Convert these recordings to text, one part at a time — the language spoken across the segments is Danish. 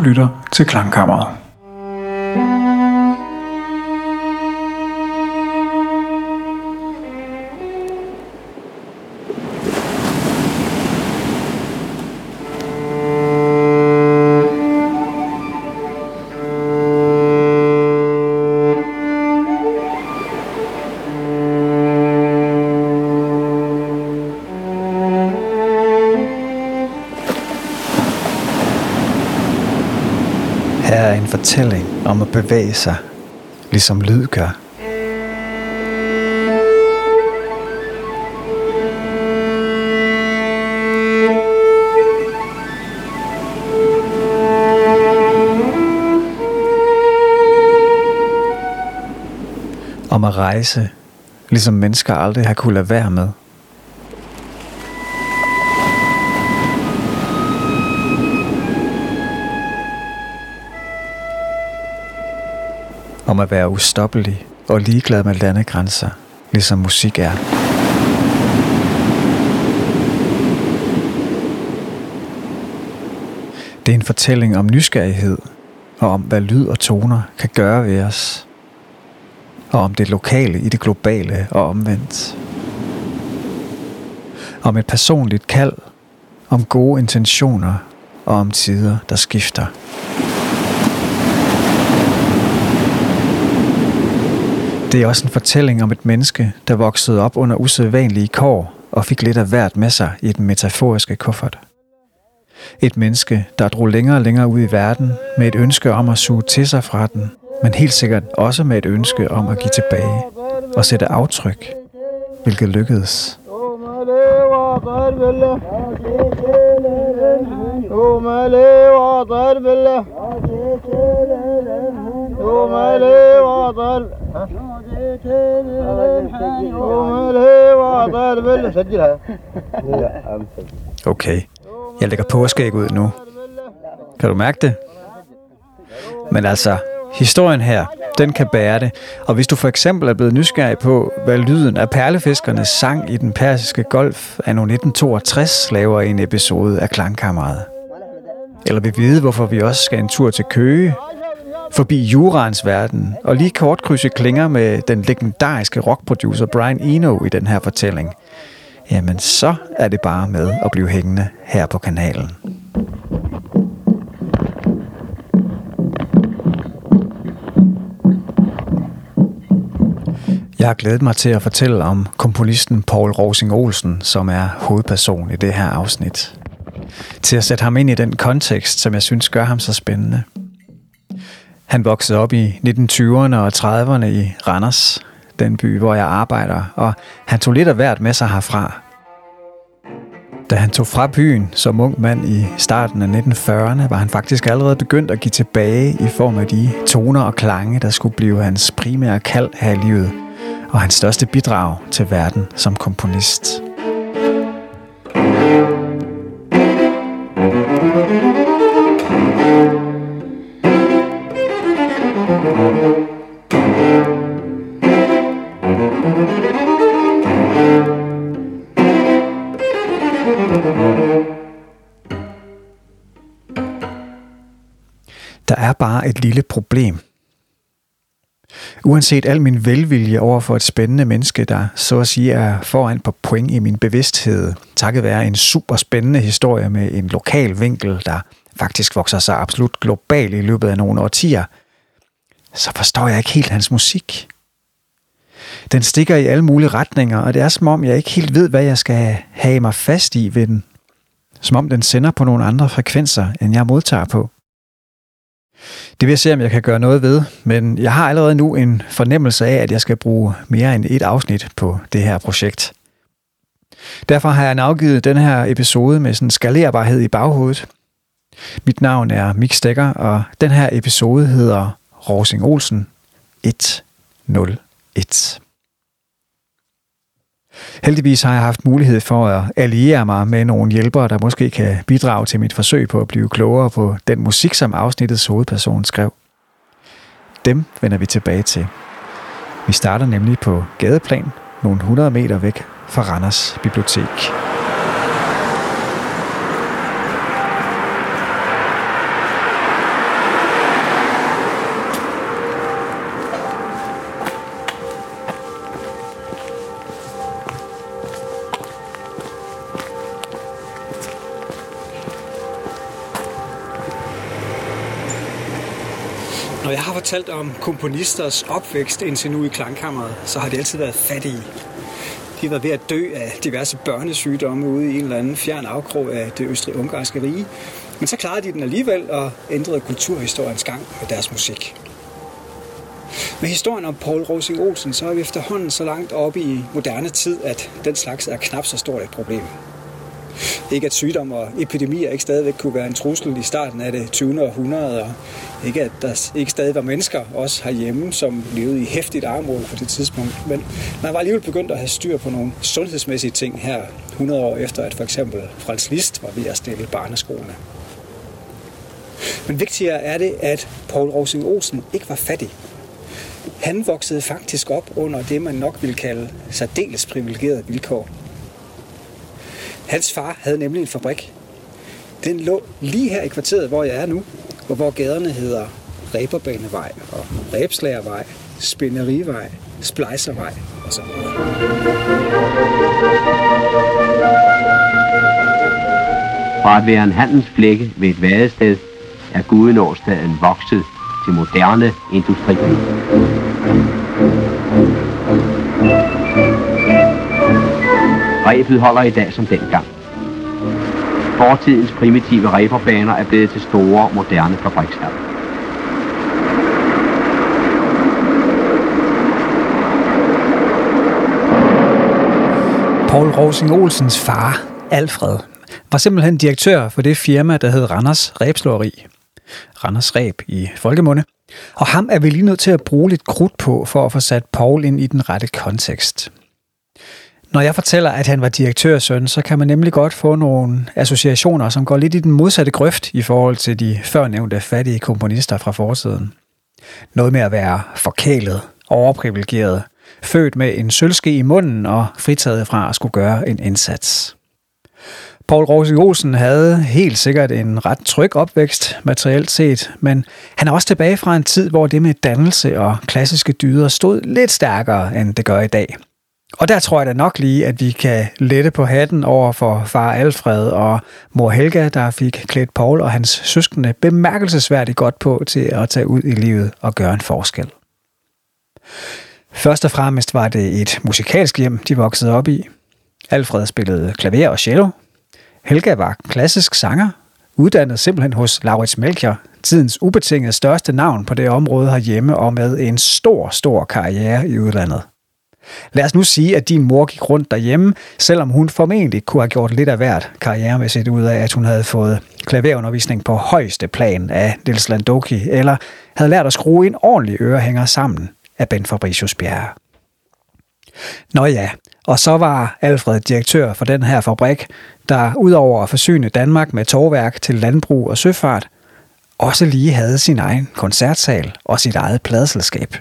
Du lytter til Klangkammeret. Bevæge sig, ligesom lyd gør. Om at rejse, ligesom mennesker aldrig har kunnet lade være med. Om at være ustoppelig og ligeglad med landegrænser, ligesom musik er. Det er en fortælling om nysgerrighed, og om hvad lyd og toner kan gøre ved os. Og om det lokale i det globale og omvendt. Om et personligt kald, om gode intentioner og om tider, der skifter. Det er også en fortælling om et menneske, der voksede op under usædvanlige kår og fik lidt af hvert med sig i den metaforiske kuffert. Et menneske, der drog længere og længere ud i verden med et ønske om at suge til sig fra den, men helt sikkert også med et ønske om at give tilbage og sætte aftryk, hvilket lykkedes. Okay, jeg lægger påskæg ud nu. Kan du mærke det? Men altså, historien her, den kan bære det. Og hvis du for eksempel er blevet nysgerrig på, hvad lyden af perlefiskernes sang i den persiske golf af 1962 laver i en episode af Klangkammeret. Eller vil vide, hvorfor vi også skal en tur til Køge, forbi jurans verden, og lige kort krydse klinger med den legendariske rockproducer Brian Eno i den her fortælling, jamen så er det bare med at blive hængende her på kanalen. Jeg har glædet mig til at fortælle om komponisten Paul Rosing Olsen, som er hovedperson i det her afsnit. Til at sætte ham ind i den kontekst, som jeg synes gør ham så spændende. Han voksede op i 1920'erne og 30'erne i Randers, den by, hvor jeg arbejder, og han tog lidt af hvert med sig herfra. Da han tog fra byen som ung mand i starten af 1940'erne, var han faktisk allerede begyndt at give tilbage i form af de toner og klange, der skulle blive hans primære kald her i livet, og hans største bidrag til verden som komponist. Der er bare et lille problem. Uanset al min velvilje over for et spændende menneske, der så at sige er foran på point i min bevidsthed, takket være en super spændende historie med en lokal vinkel, der faktisk vokser sig absolut global i løbet af nogle årtier, så forstår jeg ikke helt hans musik. Den stikker i alle mulige retninger, og det er som om, jeg ikke helt ved, hvad jeg skal have mig fast i ved den. Som om den sender på nogle andre frekvenser, end jeg modtager på. Det vil jeg se, om jeg kan gøre noget ved, men jeg har allerede nu en fornemmelse af, at jeg skal bruge mere end et afsnit på det her projekt. Derfor har jeg navgivet den her episode med sådan skalerbarhed i baghovedet. Mit navn er Mik Stegger, og den her episode hedder Rosing Olsen 101. Heldigvis har jeg haft mulighed for at alliere mig med nogle hjælpere, der måske kan bidrage til mit forsøg på at blive klogere på den musik, som afsnittets hovedperson skrev. Dem vender vi tilbage til. Vi starter nemlig på gadeplan, nogle 100 meter væk fra Randers Bibliotek. Fortalt om komponisters opvækst indtil nu i klangkammeret, så har de altid været fattige. De har været ved at dø af diverse børnesygdomme ude i en eller anden fjern afkrog af det østrig-ungarske rige. Men så klarede de den alligevel og ændrede kulturhistoriens gang med deres musik. Med historien om Paul Rosing Olsen, så er vi efterhånden så langt oppe i moderne tid, at den slags er knap så stort et problem. Ikke at sygdom og epidemier ikke stadigvæk kunne være en trussel i starten af det 20. århundrede, og ikke at der ikke stadig var mennesker, også herhjemme, som levede i hæftigt armod på det tidspunkt. Men man var alligevel begyndt at have styr på nogle sundhedsmæssige ting her 100 år efter, at for eksempel Frans Liszt var ved at stille barneskoene. Men vigtigere er det, at Paul Rosing Olsen ikke var fattig. Han voksede faktisk op under det, man nok ville kalde særdeles privilegerede vilkår. Hans far havde nemlig en fabrik. Den lå lige her i kvarteret, hvor jeg er nu, og hvor gaderne hedder Reberbanevej og Rebslagervej, Spinderivej, Splejservej osv. Fra at være en handelsflække ved et vadested, er Gudenårstaden vokset til moderne industriby. Rebet holder i dag som dengang. Fortidens primitive reberbaner er blevet til store, moderne fabrikshaller. Paul Rosing Olsens far, Alfred, var simpelthen direktør for det firma, der hed Randers Rebslåeri. Randers Reb i folkemunde. Og ham er vi lige nødt til at bruge lidt krudt på for at få sat Paul ind i den rette kontekst. Når jeg fortæller, at han var direktørsøn, så kan man nemlig godt få nogle associationer, som går lidt i den modsatte grøft i forhold til de førnævnte fattige komponister fra fortiden. Noget med at være forkælet, overprivilegeret, født med en sølvske i munden og fritaget fra at skulle gøre en indsats. Paul Rosing Olsen havde helt sikkert en ret tryg opvækst materielt set, men han er også tilbage fra en tid, hvor det med dannelse og klassiske dyder stod lidt stærkere, end det gør i dag. Og der tror jeg da nok lige, at vi kan lette på hatten over for far Alfred og mor Helga, der fik klædt Paul og hans søskende bemærkelsesværdigt godt på til at tage ud i livet og gøre en forskel. Først og fremmest var det et musikalsk hjem, de voksede op i. Alfred spillede klaver og cello. Helga var klassisk sanger, uddannet simpelthen hos Laurits Melchior, tidens ubetinget største navn på det område herhjemme og med en stor, stor karriere i udlandet. Lad os nu sige, at din mor gik rundt derhjemme, selvom hun formentlig kunne have gjort lidt af hvert karrieremæssigt ud af, at hun havde fået klaverundervisning på højeste plan af Nils Landoki, eller havde lært at skrue en ordentlig ørehænger sammen af Ben Fabricius Bjerre. Nå ja, og så var Alfred direktør for den her fabrik, der udover at forsyne Danmark med tårværk til landbrug og søfart, også lige havde sin egen koncertsal og sit eget pladselskab.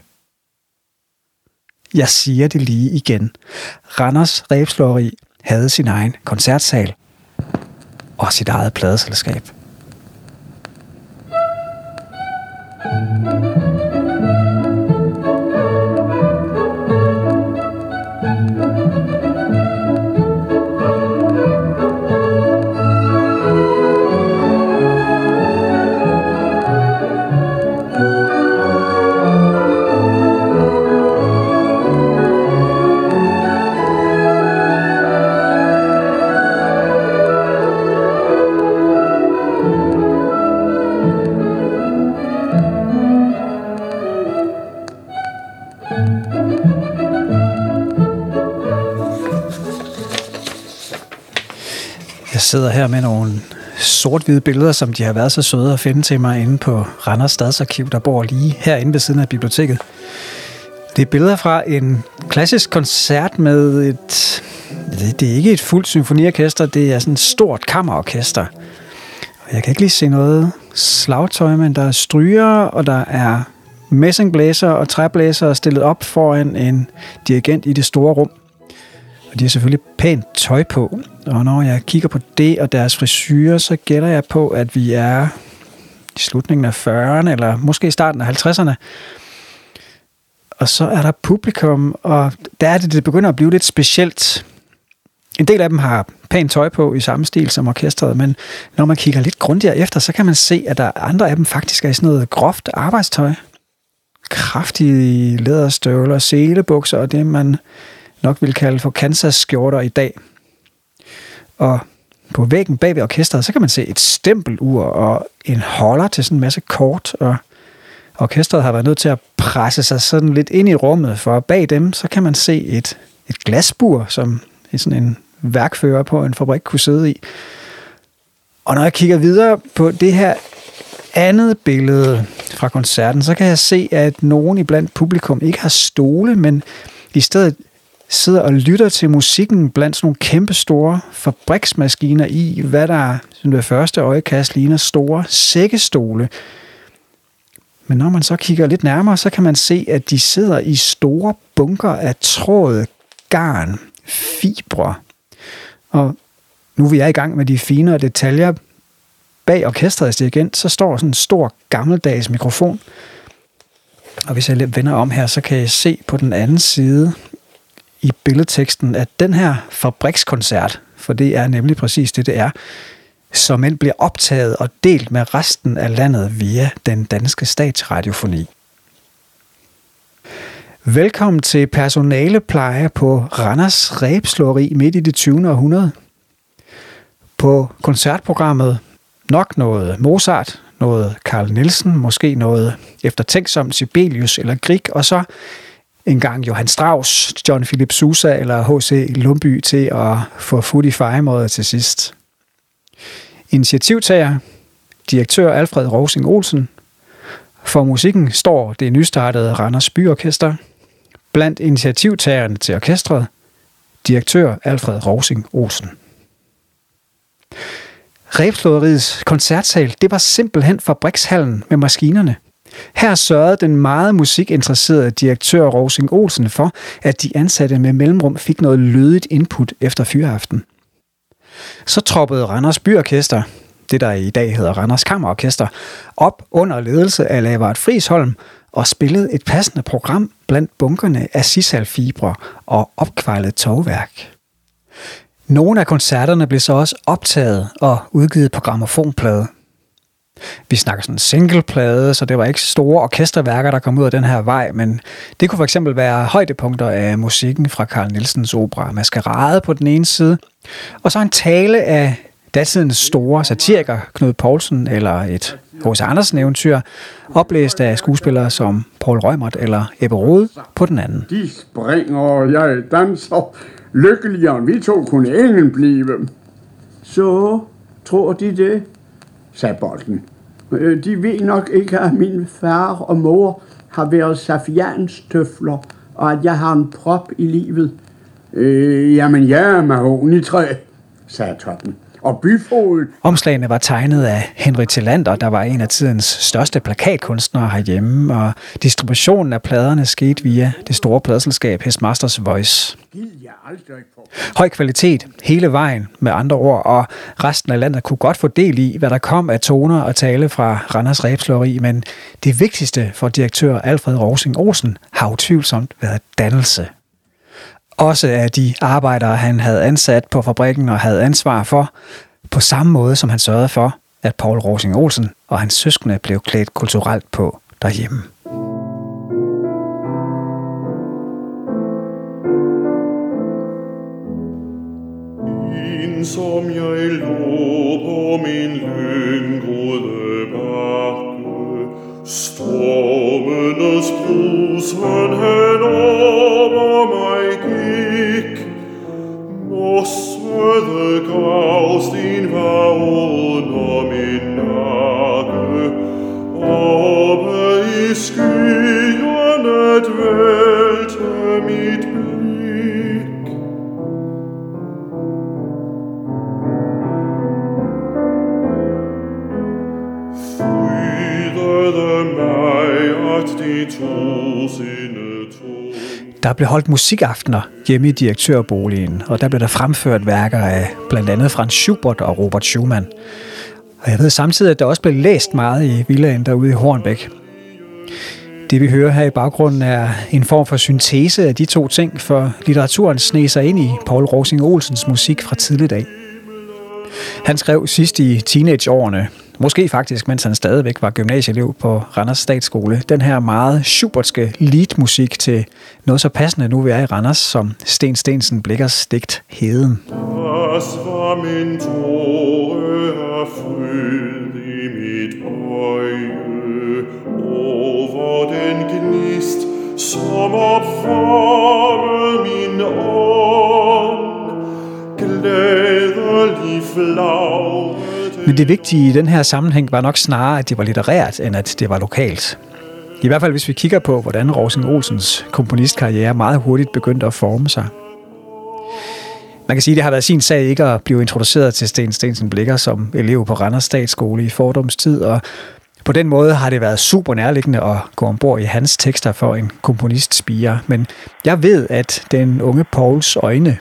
Jeg siger det lige igen. Randers Rebslåeri havde sin egen koncertsal og sit eget pladeselskab. thank you sidder her med nogle sort-hvide billeder, som de har været så søde at finde til mig inde på Randers Stadsarkiv, der bor lige herinde ved siden af biblioteket. Det er billeder fra en klassisk koncert med et... Det er ikke et fuldt symfoniorkester, det er sådan et stort kammerorkester. Jeg kan ikke lige se noget slagtøj, men der er stryger, og der er messingblæser og træblæser stillet op foran en dirigent i det store rum. Og de har selvfølgelig pænt tøj på. Og når jeg kigger på det og deres frisyrer, så gætter jeg på, at vi er i slutningen af 40'erne, eller måske i starten af 50'erne. Og så er der publikum, og der er det, det begynder at blive lidt specielt. En del af dem har pænt tøj på i samme stil som orkestret, men når man kigger lidt grundigere efter, så kan man se, at der andre af dem faktisk er i sådan noget groft arbejdstøj. kraftige læderstøvler, selebukser og det, man nok vil kalde for Kansas-skjorter i dag. Og på væggen bag ved orkestret, så kan man se et stempelur og en holder til sådan en masse kort, og orkestret har været nødt til at presse sig sådan lidt ind i rummet, for bag dem, så kan man se et, et glasbur, som sådan en værkfører på en fabrik kunne sidde i. Og når jeg kigger videre på det her andet billede fra koncerten, så kan jeg se, at nogen iblandt publikum ikke har stole, men i stedet sidder og lytter til musikken blandt sådan nogle kæmpe store fabriksmaskiner i, hvad der som det første øjekast ligner store sækkestole. Men når man så kigger lidt nærmere, så kan man se, at de sidder i store bunker af tråd, garn, fibre. Og nu vi er i gang med de finere detaljer, bag orkestrets dirigent, så står sådan en stor gammeldags mikrofon. Og hvis jeg vender om her, så kan jeg se på den anden side i billedteksten, at den her fabrikskoncert, for det er nemlig præcis det, det er, som end bliver optaget og delt med resten af landet via den danske statsradiofoni. Velkommen til personalepleje på Randers Ræbslåeri midt i det 20. århundrede. På koncertprogrammet nok noget Mozart, noget Carl Nielsen, måske noget eftertænksomt Sibelius eller Grieg, og så engang Johan Johann Strauss, John Philip Sousa eller H.C. Lumby til at få fod i fejremåret til sidst. Initiativtager, direktør Alfred Rosing Olsen. For musikken står det nystartede Randers Byorkester. Blandt initiativtagerne til orkestret, direktør Alfred Rosing Olsen. Rebslåderiets koncertsal, det var simpelthen fabrikshallen med maskinerne. Her sørgede den meget musikinteresserede direktør Rosing Olsen for, at de ansatte med mellemrum fik noget lødigt input efter fyraften. Så troppede Randers Byorkester, det der i dag hedder Randers Kammerorkester, op under ledelse af Lavard Frisholm og spillede et passende program blandt bunkerne af sisalfibre og opkvejlet togværk. Nogle af koncerterne blev så også optaget og udgivet på gramofonplade. Vi snakker sådan en singleplade, så det var ikke store orkesterværker, der kom ud af den her vej, men det kunne for eksempel være højdepunkter af musikken fra Carl Nielsens opera Maskerade på den ene side, og så en tale af datidens store satiriker Knud Poulsen eller et H.C. Andersen eventyr, oplæst af skuespillere som Paul Rømert eller Ebbe Rode på den anden. De springer, og jeg danser, lykkeligere vi to kunne ingen blive. Så tror de det, sagde bolden. Øh, de ved nok ikke, at min far og mor har været safianstøfler, og at jeg har en prop i livet. Øh, jamen, jeg er mahonitræ, sagde toppen og byfoged. Omslagene var tegnet af Henry Tillander, der var en af tidens største plakatkunstnere herhjemme, og distributionen af pladerne skete via det store pladselskab His Masters Voice. Høj kvalitet hele vejen med andre ord, og resten af landet kunne godt få del i, hvad der kom af toner og tale fra Randers Rebsløri, men det vigtigste for direktør Alfred Rosing Olsen har utvivlsomt været dannelse. Også af de arbejdere, han havde ansat på fabrikken og havde ansvar for, på samme måde som han sørgede for, at Paul Rosing Olsen og hans søskende blev klædt kulturelt på derhjemme. som jeg lå på min lyngrode bakke, stormenes brusen hen caust in vaul nominage, aber ich scion et welte mit Blick. Frieder Mai hat die Tuse Der blev holdt musikaftener hjemme i direktørboligen, og der blev der fremført værker af blandt andet Franz Schubert og Robert Schumann. Og jeg ved samtidig, at der også blev læst meget i villaen derude i Hornbæk. Det vi hører her i baggrunden er en form for syntese af de to ting, for litteraturen sne sig ind i Paul Rosing Olsens musik fra tidlig dag. Han skrev sidst i teenageårene, Måske faktisk, mens han stadigvæk var gymnasieelev på Randers Statsskole. Den her meget supertske leadmusik til noget så passende nu vi er i Randers, som Sten Stensen Blikkers digt Heden. Das var min tåre erfüllt i mit øje over den gnist, som opfarvede min ånd. Glædelig flagrede men det vigtige i den her sammenhæng var nok snarere, at det var litterært, end at det var lokalt. I hvert fald hvis vi kigger på, hvordan Rosing Olsens komponistkarriere meget hurtigt begyndte at forme sig. Man kan sige, at det har været sin sag ikke at blive introduceret til Sten Stensen Blikker som elev på Randers Statsskole i fordomstid, og på den måde har det været super nærliggende at gå ombord i hans tekster for en komponistspire. Men jeg ved, at den unge Pauls øjne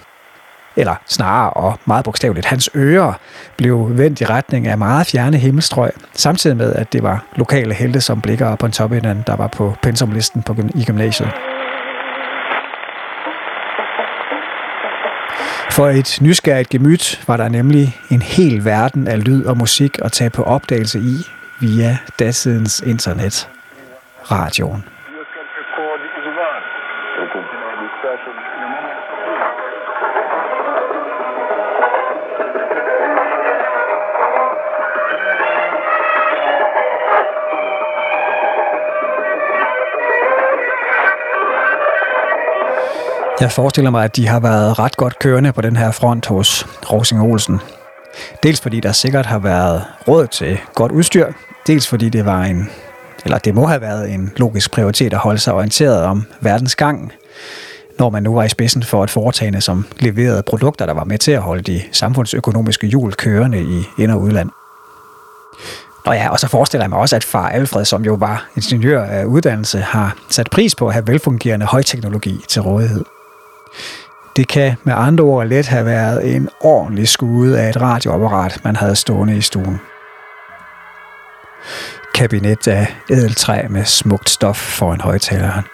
eller snarere og meget bogstaveligt, hans ører blev vendt i retning af meget fjerne himmelstrøg, samtidig med, at det var lokale helte som Blikker og Pontoppidan, der var på pensumlisten på, i gymnasiet. For et nysgerrigt gemyt var der nemlig en hel verden af lyd og musik at tage på opdagelse i via datidens internet, radioen. Jeg forestiller mig, at de har været ret godt kørende på den her front hos Rosing Olsen. Dels fordi der sikkert har været råd til godt udstyr, dels fordi det var en, eller det må have været en logisk prioritet at holde sig orienteret om verdens gang, når man nu var i spidsen for et foretagende, som leverede produkter, der var med til at holde de samfundsøkonomiske hjul kørende i ind- og udland. Og ja, og så forestiller jeg mig også, at far Alfred, som jo var ingeniør af uddannelse, har sat pris på at have velfungerende højteknologi til rådighed. Det kan med andre ord let have været en ordentlig skude af et radioapparat, man havde stående i stuen. Kabinet af edeltræ med smukt stof foran højtaleren.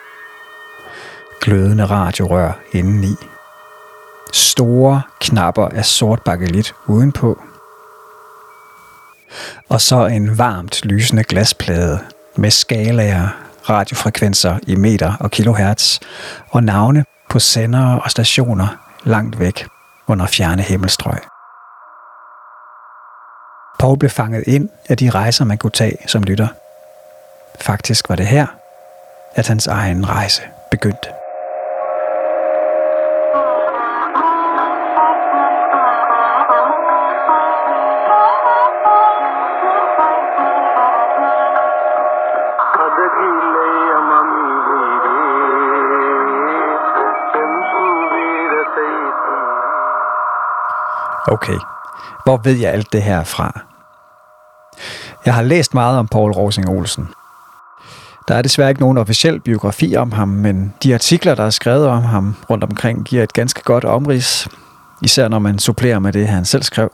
Glødende radiorør indeni. Store knapper af sort bakelit udenpå. Og så en varmt lysende glasplade med skalaer, radiofrekvenser i meter og kilohertz og navne på sendere og stationer langt væk under fjerne himmelstrøg. Paul blev fanget ind af de rejser, man kunne tage som lytter. Faktisk var det her, at hans egen rejse begyndte. Okay, hvor ved jeg alt det her fra? Jeg har læst meget om Paul Rosing Olsen. Der er desværre ikke nogen officiel biografi om ham, men de artikler, der er skrevet om ham rundt omkring, giver et ganske godt omrids, især når man supplerer med det, han selv skrev.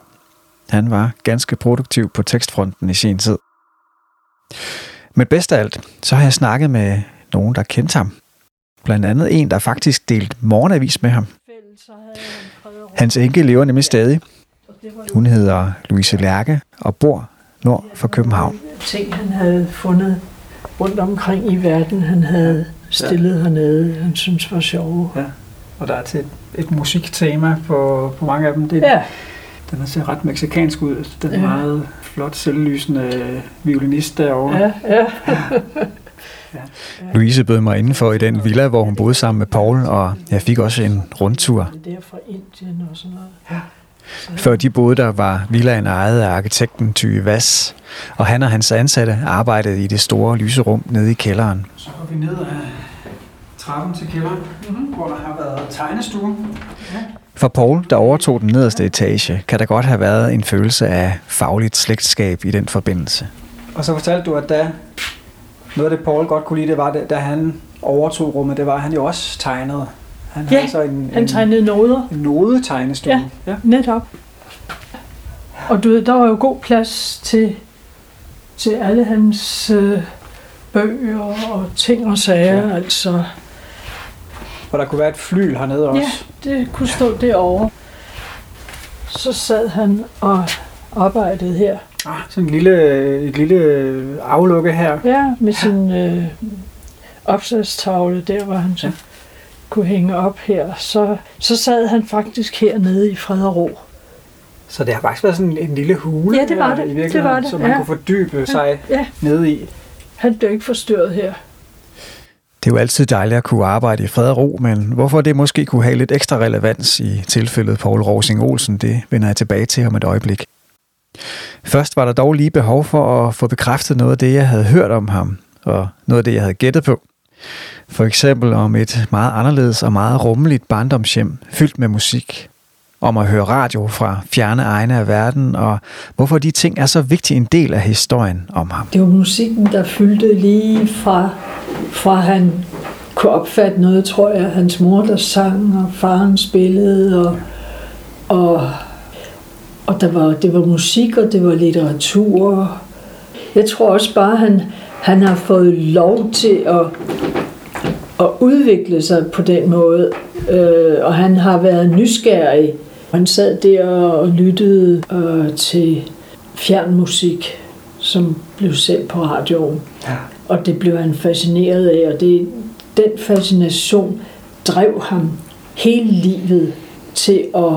Han var ganske produktiv på tekstfronten i sin tid. Men bedst af alt, så har jeg snakket med nogen, der kendte ham. Blandt andet en, der faktisk delte morgenavis med ham. Hans enke lever nemlig stadig. Hun hedder Louise Lærke og bor nord for København. Ting, han havde fundet rundt omkring i verden, han havde stillet ja. hernede, han synes var sjove. Ja. Og der er til et, et musiktema på, på mange af dem. Det, Ja, Den ser ret meksikansk ud. Den er Ja. meget flot, selvlysende violinist derovre. ja, ja. Louise bød mig indenfor i den villa, hvor hun boede sammen med Paul, og jeg fik også en rundtur. Det er fra Indien og sådan noget. Før de boede der, var villaen ejet af arkitekten Ty Vass, og han og hans ansatte arbejdede i det store lyserum nede i kælderen. Så går vi ned ad trappen til kælderen, mm-hmm. hvor der har været tegnestue. For Paul, der overtog den nederste etage, kan der godt have været en følelse af fagligt slægtskab i den forbindelse. Og så fortalte du, at da noget af det, Paul godt kunne lide, det var, da han overtog rummet, det var, at han jo også tegnede. Han Ja, havde så en, Han en, tegnede noder. en nodetegnestue. Ja. ja. Netop. Og du ved, der var jo god plads til, til alle hans øh, bøger og ting og sager. Ja. Altså, Og der kunne være et flyl hernede også. ja, det kunne stå derovre. Så sad han og arbejdede her. Ah, sådan en lille, et lille aflukke her. Ja, med sin øh, opslagstavle, der hvor han så ja. kunne hænge op her. Så, så sad han faktisk hernede i fred og ro. Så det har faktisk været sådan en lille hule Ja, det var her, det. i Det virkeligheden, var det, så man ja. kunne fordybe sig Ja, nede i. han blev ikke forstyrret her. Det er jo altid dejligt at kunne arbejde i fred og ro, men hvorfor det måske kunne have lidt ekstra relevans i tilfældet Paul Rosing Olsen, det vender jeg tilbage til om et øjeblik. Først var der dog lige behov for at få bekræftet noget af det, jeg havde hørt om ham, og noget af det, jeg havde gættet på. For eksempel om et meget anderledes og meget rummeligt barndomshjem, fyldt med musik. Om at høre radio fra fjerne egne af verden, og hvorfor de ting er så vigtig en del af historien om ham. Det var musikken, der fyldte lige fra, fra han kunne opfatte noget, tror jeg. Hans mor, der sang, og faren spillede, og, og, og der var, det var musik, og det var litteratur. Jeg tror også bare, han, han har fået lov til at, at udvikle sig på den måde. Øh, og han har været nysgerrig. Han sad der og lyttede øh, til fjernmusik, som blev sendt på radioen. Ja. Og det blev han fascineret af, og det, den fascination drev ham hele livet til at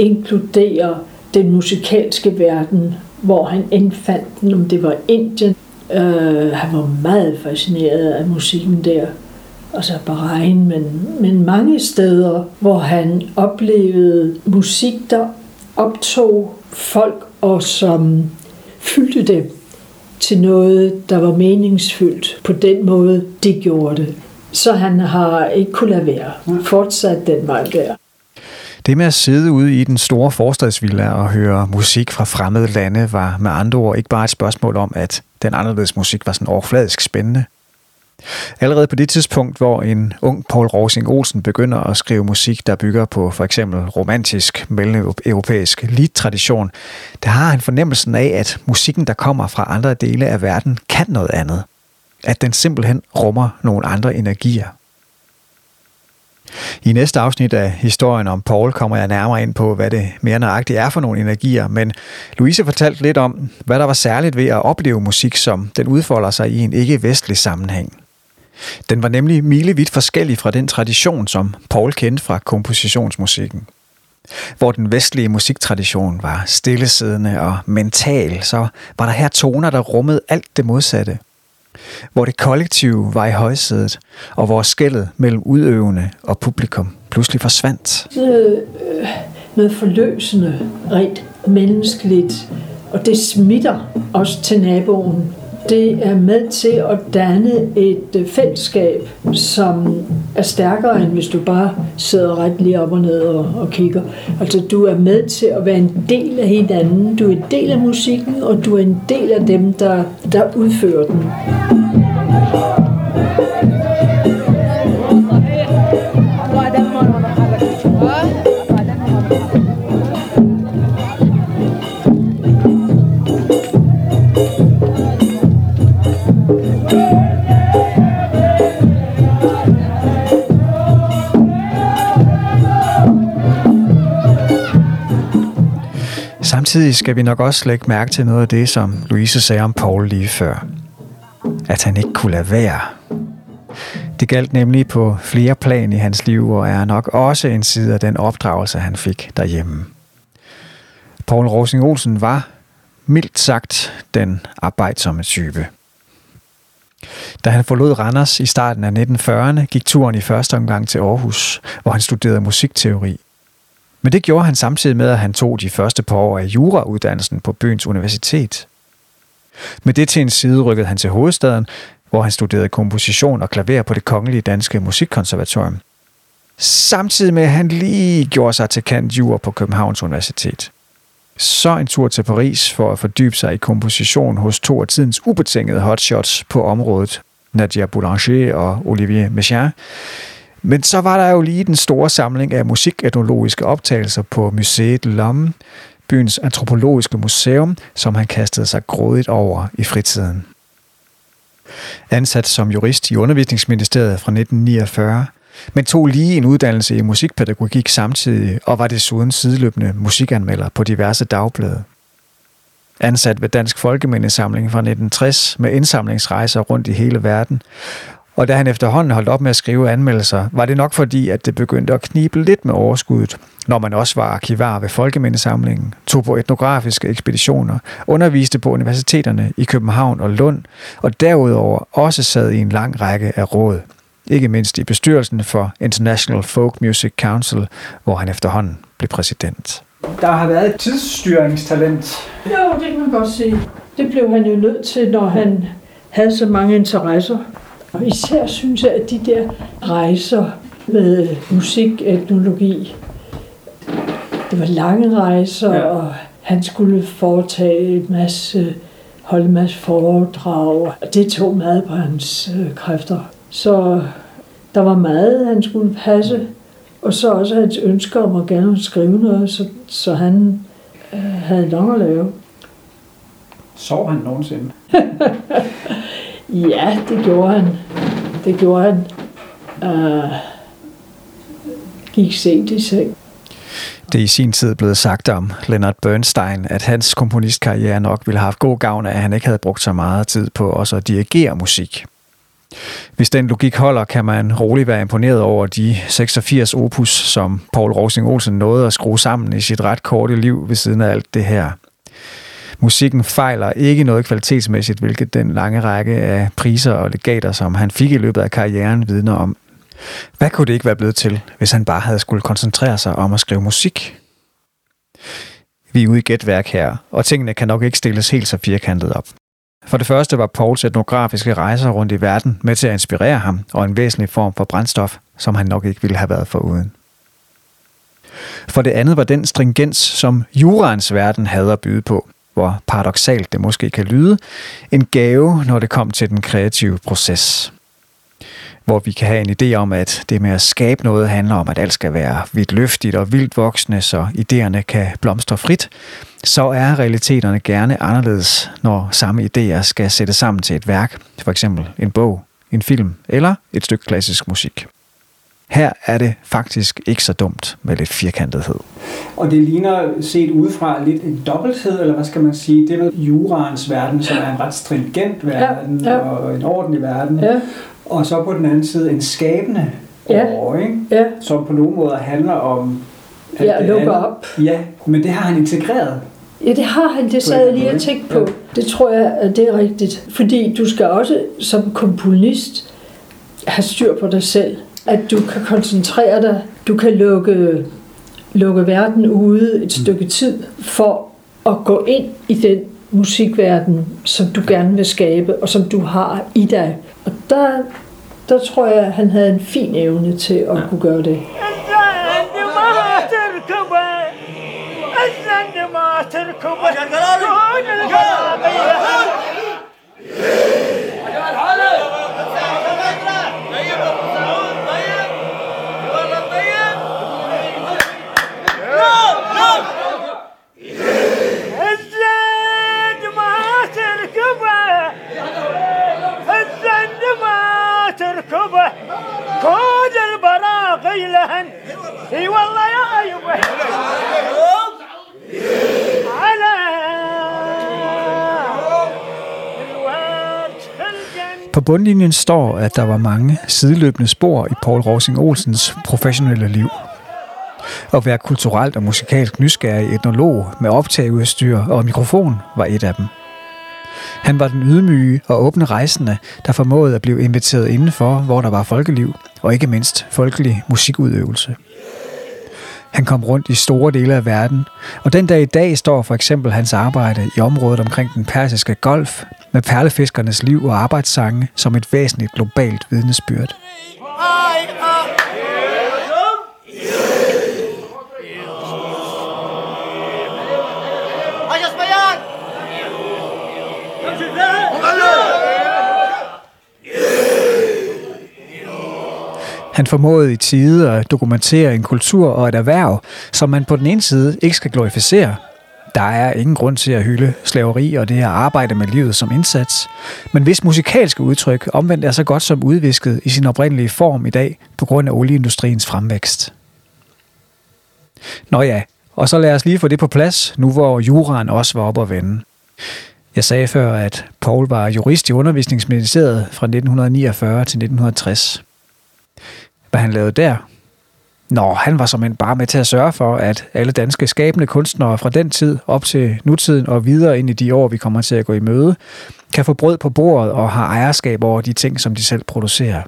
inkludere den musikalske verden, hvor han indfandt den, om det var Indien. Øh, han var meget fascineret af musikken der. Altså Bahrain, men, men mange steder, hvor han oplevede musik, der optog folk og som fyldte dem til noget, der var meningsfyldt på den måde, de gjorde det. Så han har ikke kunnet lade være. Fortsat den vej der. Det med at sidde ude i den store forstadsvilla og høre musik fra fremmede lande var med andre ord ikke bare et spørgsmål om, at den anderledes musik var sådan overfladisk spændende. Allerede på det tidspunkt, hvor en ung Paul Rosing Olsen begynder at skrive musik, der bygger på for eksempel romantisk mellem-europæisk lead-tradition, der har han fornemmelsen af, at musikken, der kommer fra andre dele af verden, kan noget andet. At den simpelthen rummer nogle andre energier. I næste afsnit af historien om Paul kommer jeg nærmere ind på, hvad det mere nøjagtigt er for nogle energier, men Louise fortalte lidt om, hvad der var særligt ved at opleve musik, som den udfolder sig i en ikke-vestlig sammenhæng. Den var nemlig milevidt forskellig fra den tradition, som Paul kendte fra kompositionsmusikken. Hvor den vestlige musiktradition var stillesiddende og mental, så var der her toner, der rummede alt det modsatte. Hvor det kollektive var i højsædet, og hvor skældet mellem udøvende og publikum pludselig forsvandt. Noget, øh, noget forløsende, rent menneskeligt, og det smitter også til naboen. Det er med til at danne et øh, fællesskab, som er stærkere, end hvis du bare sidder ret lige op og ned og, og kigger. Altså, du er med til at være en del af hinanden. Du er en del af musikken, og du er en del af dem, der, der udfører den. Samtidig skal vi nok også lægge mærke til noget af det, som Louise sagde om Paul lige før. At han ikke kunne lade være. Det galt nemlig på flere plan i hans liv, og er nok også en side af den opdragelse, han fik derhjemme. Paul Rosing Olsen var, mildt sagt, den arbejdsomme type. Da han forlod Randers i starten af 1940'erne, gik turen i første omgang til Aarhus, hvor han studerede musikteori. Men det gjorde han samtidig med, at han tog de første par år af jurauddannelsen på byens universitet. Med det til en side rykkede han til hovedstaden, hvor han studerede komposition og klaver på det kongelige danske musikkonservatorium. Samtidig med, at han lige gjorde sig til kant jur på Københavns Universitet. Så en tur til Paris for at fordybe sig i komposition hos to af tidens ubetingede hotshots på området, Nadia Boulanger og Olivier Messiaen. Men så var der jo lige den store samling af musiketnologiske optagelser på Museet de l'Homme, byens antropologiske museum, som han kastede sig grådigt over i fritiden. Ansat som jurist i undervisningsministeriet fra 1949, men tog lige en uddannelse i musikpædagogik samtidig og var desuden sideløbende musikanmelder på diverse dagblade. Ansat ved Dansk Folkemindesamling fra 1960 med indsamlingsrejser rundt i hele verden, og da han efterhånden holdt op med at skrive anmeldelser, var det nok fordi, at det begyndte at knibe lidt med overskuddet, når man også var arkivar ved Folkemindesamlingen, tog på etnografiske ekspeditioner, underviste på universiteterne i København og Lund, og derudover også sad i en lang række af råd, ikke mindst i bestyrelsen for International Folk Music Council, hvor han efterhånden blev præsident. Der har været et tidsstyringstalent. Jo, det kan man godt sige. Det blev han jo nødt til, når han havde så mange interesser. Og især synes jeg, at de der rejser med musiketnologi, det var lange rejser, ja. og han skulle foretage en masse, holde en masse foredrag, og det tog meget på hans øh, kræfter. Så der var meget, han skulle passe, og så også hans ønsker om at gerne skrive noget, så, så han øh, havde nok at lave. Sov han nogensinde? ja, det gjorde han. Det gjorde han. Uh, gik sent i seng. Det er i sin tid blevet sagt om Leonard Bernstein, at hans komponistkarriere nok ville have haft god gavn af, at han ikke havde brugt så meget tid på også at dirigere musik. Hvis den logik holder, kan man roligt være imponeret over de 86 opus, som Paul Rosing Olsen nåede at skrue sammen i sit ret korte liv ved siden af alt det her. Musikken fejler ikke noget kvalitetsmæssigt, hvilket den lange række af priser og legater, som han fik i løbet af karrieren, vidner om. Hvad kunne det ikke være blevet til, hvis han bare havde skulle koncentrere sig om at skrive musik? Vi er ude i gætværk her, og tingene kan nok ikke stilles helt så firkantet op. For det første var Pauls etnografiske rejser rundt i verden med til at inspirere ham og en væsentlig form for brændstof, som han nok ikke ville have været foruden. For det andet var den stringens, som jurans verden havde at byde på, hvor paradoxalt det måske kan lyde, en gave, når det kom til den kreative proces hvor vi kan have en idé om, at det med at skabe noget handler om, at alt skal være vidt løftigt og vildt voksne, så idéerne kan blomstre frit, så er realiteterne gerne anderledes, når samme idéer skal sættes sammen til et værk, for eksempel en bog, en film eller et stykke klassisk musik. Her er det faktisk ikke så dumt med lidt firkantethed. Og det ligner set udefra lidt en dobbelthed, eller hvad skal man sige? Det er jurans verden, som er en ret stringent verden ja, ja. og en ordentlig verden. Ja. Og så på den anden side en skabende ja. år, ikke? Ja. som på nogle måder handler om... At ja, lukke op. Ja, men det har han integreret. Ja, det har han. Det sad jeg lige og tænkte på. Ja. Det tror jeg, at det er rigtigt. Fordi du skal også som komponist have styr på dig selv. At du kan koncentrere dig. Du kan lukke, lukke verden ude et mm. stykke tid for at gå ind i den musikverden, som du gerne vil skabe, og som du har i dig. Og der, der tror jeg, at han havde en fin evne til at ja. kunne gøre det. كود البراغي لهن اي والله يا ايوب على På bundlinjen står, at der var mange sideløbende spor i Paul Rosing Olsens professionelle liv. At være kulturelt og musikalsk nysgerrig etnolog med optageudstyr og mikrofon var et af dem – han var den ydmyge og åbne rejsende, der formåede at blive inviteret indenfor, hvor der var folkeliv, og ikke mindst folkelig musikudøvelse. Han kom rundt i store dele af verden, og den dag i dag står for eksempel hans arbejde i området omkring den persiske golf med perlefiskernes liv og arbejdssange som et væsentligt globalt vidnesbyrd. Han formåede i tide at dokumentere en kultur og et erhverv, som man på den ene side ikke skal glorificere, Der er ingen grund til at hylde slaveri og det at arbejde med livet som indsats, men hvis musikalske udtryk omvendt er så godt som udvisket i sin oprindelige form i dag på grund af olieindustriens fremvækst. Nå ja, og så lad os lige få det på plads, nu hvor juraen også var op at vende. Jeg sagde før, at Paul var jurist i undervisningsministeriet fra 1949 til 1960. Hvad han lavede der? Nå, han var som en bare med til at sørge for, at alle danske skabende kunstnere fra den tid op til nutiden og videre ind i de år, vi kommer til at gå i møde, kan få brød på bordet og har ejerskab over de ting, som de selv producerer.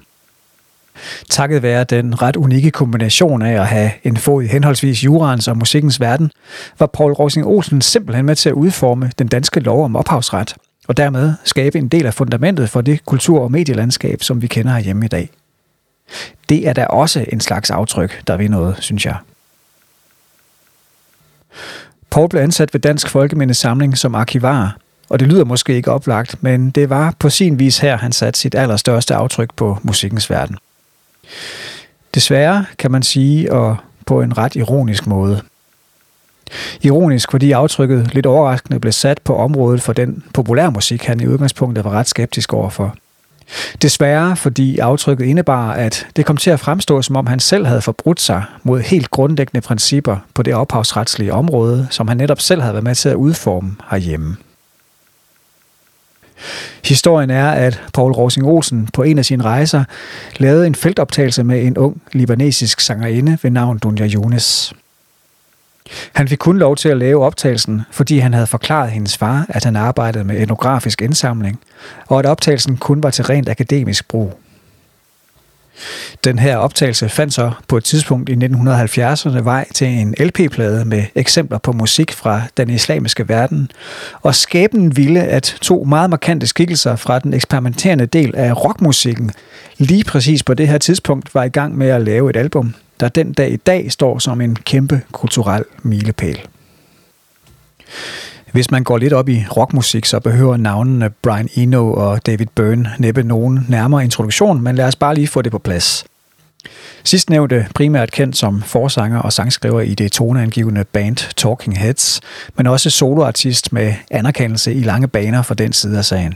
Takket være den ret unikke kombination af at have en fod i henholdsvis jurans og musikkens verden, var Paul Rosing Olsen simpelthen med til at udforme den danske lov om ophavsret, og dermed skabe en del af fundamentet for det kultur- og medielandskab, som vi kender herhjemme i dag. Det er da også en slags aftryk, der ved noget, synes jeg. Paul blev ansat ved Dansk Folkemindesamling som arkivar, og det lyder måske ikke oplagt, men det var på sin vis her, han satte sit allerstørste aftryk på musikkens verden. Desværre kan man sige, og på en ret ironisk måde. Ironisk, fordi aftrykket lidt overraskende blev sat på området for den populærmusik, han i udgangspunktet var ret skeptisk overfor. Desværre, fordi aftrykket indebar, at det kom til at fremstå, som om han selv havde forbrudt sig mod helt grundlæggende principper på det ophavsretslige område, som han netop selv havde været med til at udforme herhjemme. Historien er, at Paul Rosing Olsen på en af sine rejser lavede en feltoptagelse med en ung libanesisk sangerinde ved navn Dunja Jones. Han fik kun lov til at lave optagelsen, fordi han havde forklaret hendes far, at han arbejdede med etnografisk indsamling, og at optagelsen kun var til rent akademisk brug. Den her optagelse fandt så på et tidspunkt i 1970'erne vej til en LP-plade med eksempler på musik fra den islamiske verden, og skæbnen ville, at to meget markante skikkelser fra den eksperimenterende del af rockmusikken lige præcis på det her tidspunkt var i gang med at lave et album, der den dag i dag står som en kæmpe kulturel milepæl. Hvis man går lidt op i rockmusik, så behøver navnene Brian Eno og David Byrne næppe nogen nærmere introduktion, men lad os bare lige få det på plads. Sidstnævnte primært kendt som forsanger og sangskriver i det toneangivende band Talking Heads, men også soloartist med anerkendelse i lange baner for den side af sagen.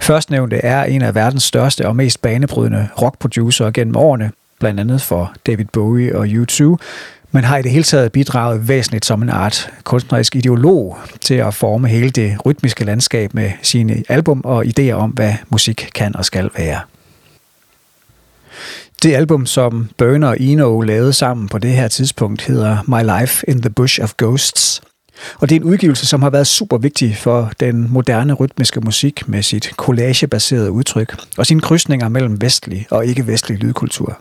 Førstnævnte er en af verdens største og mest banebrydende rockproducer gennem årene, blandt andet for David Bowie og U2, men har i det hele taget bidraget væsentligt som en art kunstnerisk ideolog til at forme hele det rytmiske landskab med sine album og idéer om, hvad musik kan og skal være. Det album, som Burner og Eno lavede sammen på det her tidspunkt, hedder My Life in the Bush of Ghosts. Og det er en udgivelse, som har været super vigtig for den moderne rytmiske musik med sit collagebaserede udtryk og sine krydsninger mellem vestlig og ikke-vestlig lydkultur.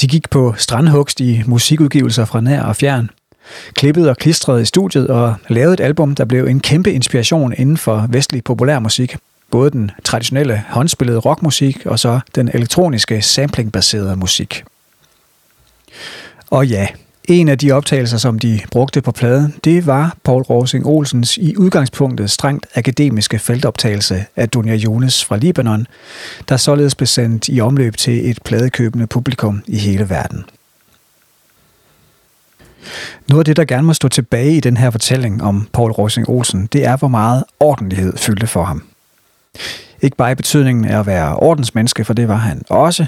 De gik på strandhugst i musikudgivelser fra nær og fjern, klippede og klistrede i studiet og lavede et album, der blev en kæmpe inspiration inden for vestlig populærmusik. Både den traditionelle håndspillede rockmusik og så den elektroniske samplingbaserede musik. Og ja, en af de optagelser, som de brugte på pladen, det var Paul Rosing Olsens i udgangspunktet strengt akademiske feltoptagelse af Dunja Jones fra Libanon, der således blev sendt i omløb til et pladekøbende publikum i hele verden. Noget af det, der gerne må stå tilbage i den her fortælling om Paul Rosing Olsen, det er, hvor meget ordentlighed fyldte for ham. Ikke bare i betydningen af at være ordensmenneske, for det var han også,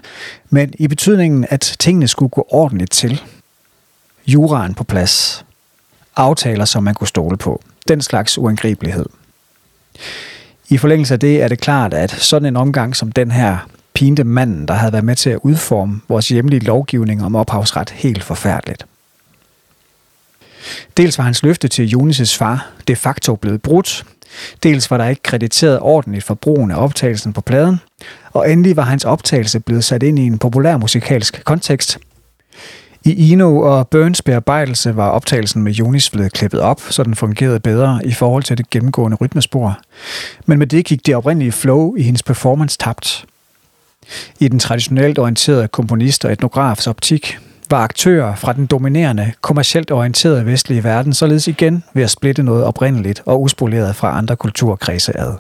men i betydningen, at tingene skulle gå ordentligt til – juraen på plads, aftaler, som man kunne stole på, den slags uangribelighed. I forlængelse af det er det klart, at sådan en omgang som den her pinte manden, der havde været med til at udforme vores hjemlige lovgivning om ophavsret helt forfærdeligt. Dels var hans løfte til Jonas' far de facto blevet brudt, dels var der ikke krediteret ordentligt for brugen af optagelsen på pladen, og endelig var hans optagelse blevet sat ind i en populær musikalsk kontekst, i Ino og Burns bearbejdelse var optagelsen med Jonis blevet klippet op, så den fungerede bedre i forhold til det gennemgående rytmespor. Men med det gik det oprindelige flow i hendes performance tabt. I den traditionelt orienterede komponist og etnografs optik var aktører fra den dominerende, kommercielt orienterede vestlige verden således igen ved at splitte noget oprindeligt og uspoleret fra andre kulturkredse ad.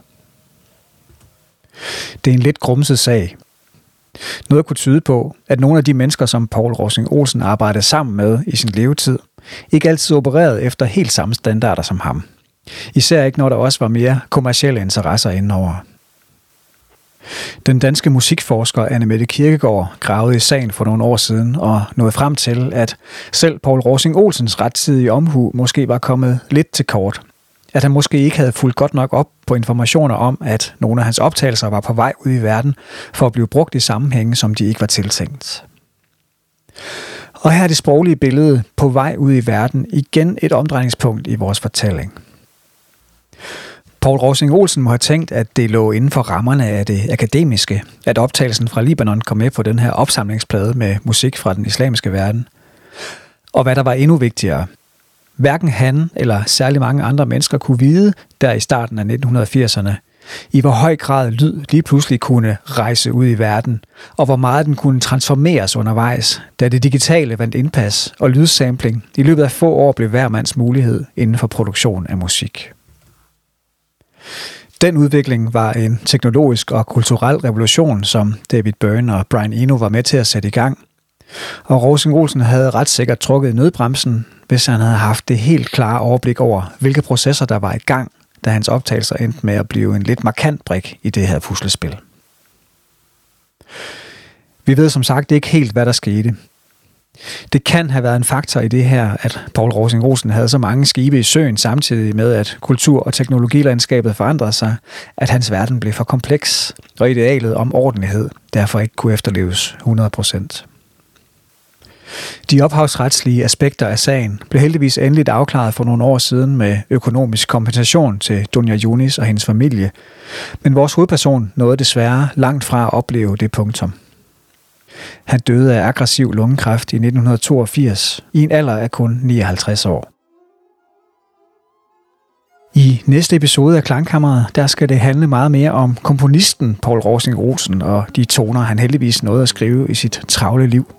Det er en lidt grumset sag, noget kunne tyde på, at nogle af de mennesker, som Paul Rosing Olsen arbejdede sammen med i sin levetid, ikke altid opererede efter helt samme standarder som ham. Især ikke, når der også var mere kommercielle interesser indover. Den danske musikforsker Anne Mette Kirkegaard gravede i sagen for nogle år siden og nåede frem til, at selv Paul Rosing Olsens rettidige omhu måske var kommet lidt til kort. At han måske ikke havde fulgt godt nok op på informationer om, at nogle af hans optagelser var på vej ud i verden for at blive brugt i sammenhænge, som de ikke var tiltænkt. Og her er det sproglige billede på vej ud i verden igen et omdrejningspunkt i vores fortælling. Paul Rosing Olsen må have tænkt, at det lå inden for rammerne af det akademiske, at optagelsen fra Libanon kom med på den her opsamlingsplade med musik fra den islamiske verden. Og hvad der var endnu vigtigere, hverken han eller særlig mange andre mennesker kunne vide, der i starten af 1980'erne, i hvor høj grad lyd lige pludselig kunne rejse ud i verden, og hvor meget den kunne transformeres undervejs, da det digitale vandt indpas og lydsampling i løbet af få år blev hver mands mulighed inden for produktion af musik. Den udvikling var en teknologisk og kulturel revolution, som David Byrne og Brian Eno var med til at sætte i gang. Og Rosing Olsen havde ret sikkert trukket nødbremsen, hvis han havde haft det helt klare overblik over, hvilke processer der var i gang, da hans optagelser endte med at blive en lidt markant brik i det her puslespil. Vi ved som sagt ikke helt, hvad der skete, det kan have været en faktor i det her, at Paul Rosing Rosen havde så mange skibe i søen samtidig med, at kultur- og teknologilandskabet forandrede sig, at hans verden blev for kompleks, og idealet om ordentlighed derfor ikke kunne efterleves 100%. De ophavsretslige aspekter af sagen blev heldigvis endeligt afklaret for nogle år siden med økonomisk kompensation til Dunja Yunis og hendes familie, men vores hovedperson nåede desværre langt fra at opleve det punktum. Han døde af aggressiv lungekræft i 1982 i en alder af kun 59 år. I næste episode af Klangkammeret, der skal det handle meget mere om komponisten Paul Rosing Rosen og de toner, han heldigvis nåede at skrive i sit travle liv.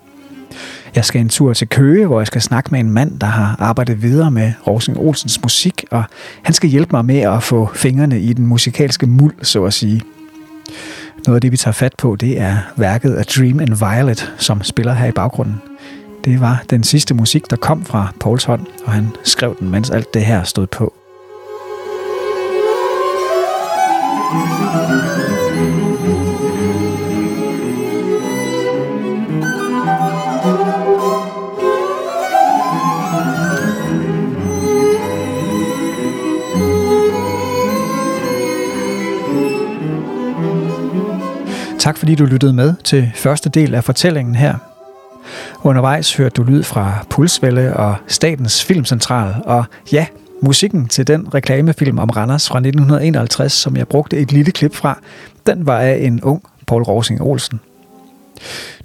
Jeg skal en tur til Køge, hvor jeg skal snakke med en mand, der har arbejdet videre med Rosing Olsens musik, og han skal hjælpe mig med at få fingrene i den musikalske muld, så at sige. Noget af det, vi tager fat på, det er værket af Dream and Violet, som spiller her i baggrunden. Det var den sidste musik, der kom fra Pauls hånd, og han skrev den, mens alt det her stod på. Tak fordi du lyttede med til første del af fortællingen her. Undervejs hørte du lyd fra Pulsvælde og Statens Filmcentral, og ja, musikken til den reklamefilm om Randers fra 1951, som jeg brugte et lille klip fra, den var af en ung Paul Rosing Olsen.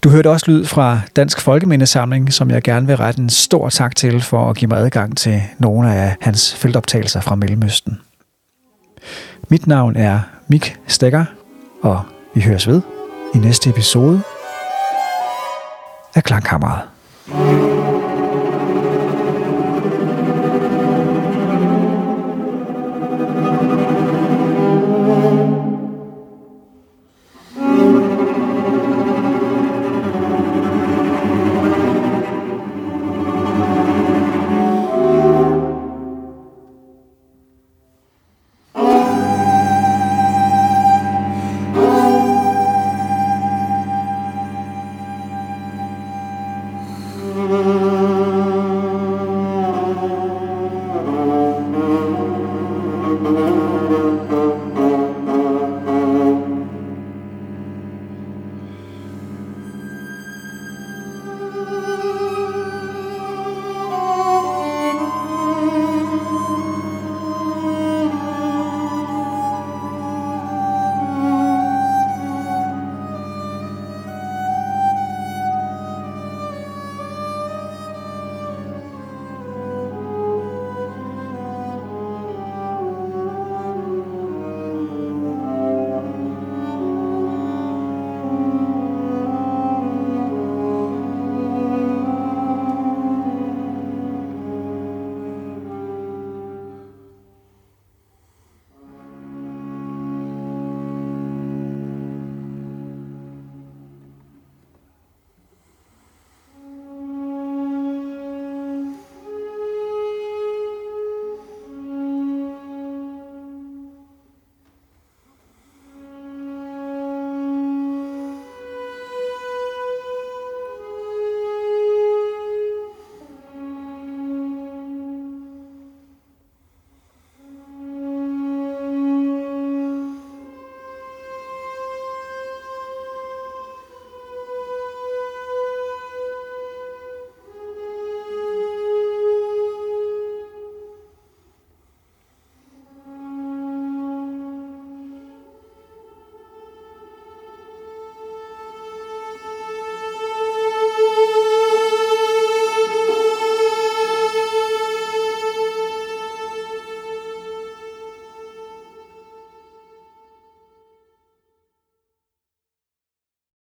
Du hørte også lyd fra Dansk Folkemindesamling, som jeg gerne vil rette en stor tak til for at give mig adgang til nogle af hans feltoptagelser fra Mellemøsten. Mit navn er Mik Stegger, og vi høres ved i næste episode af Klangkammeret.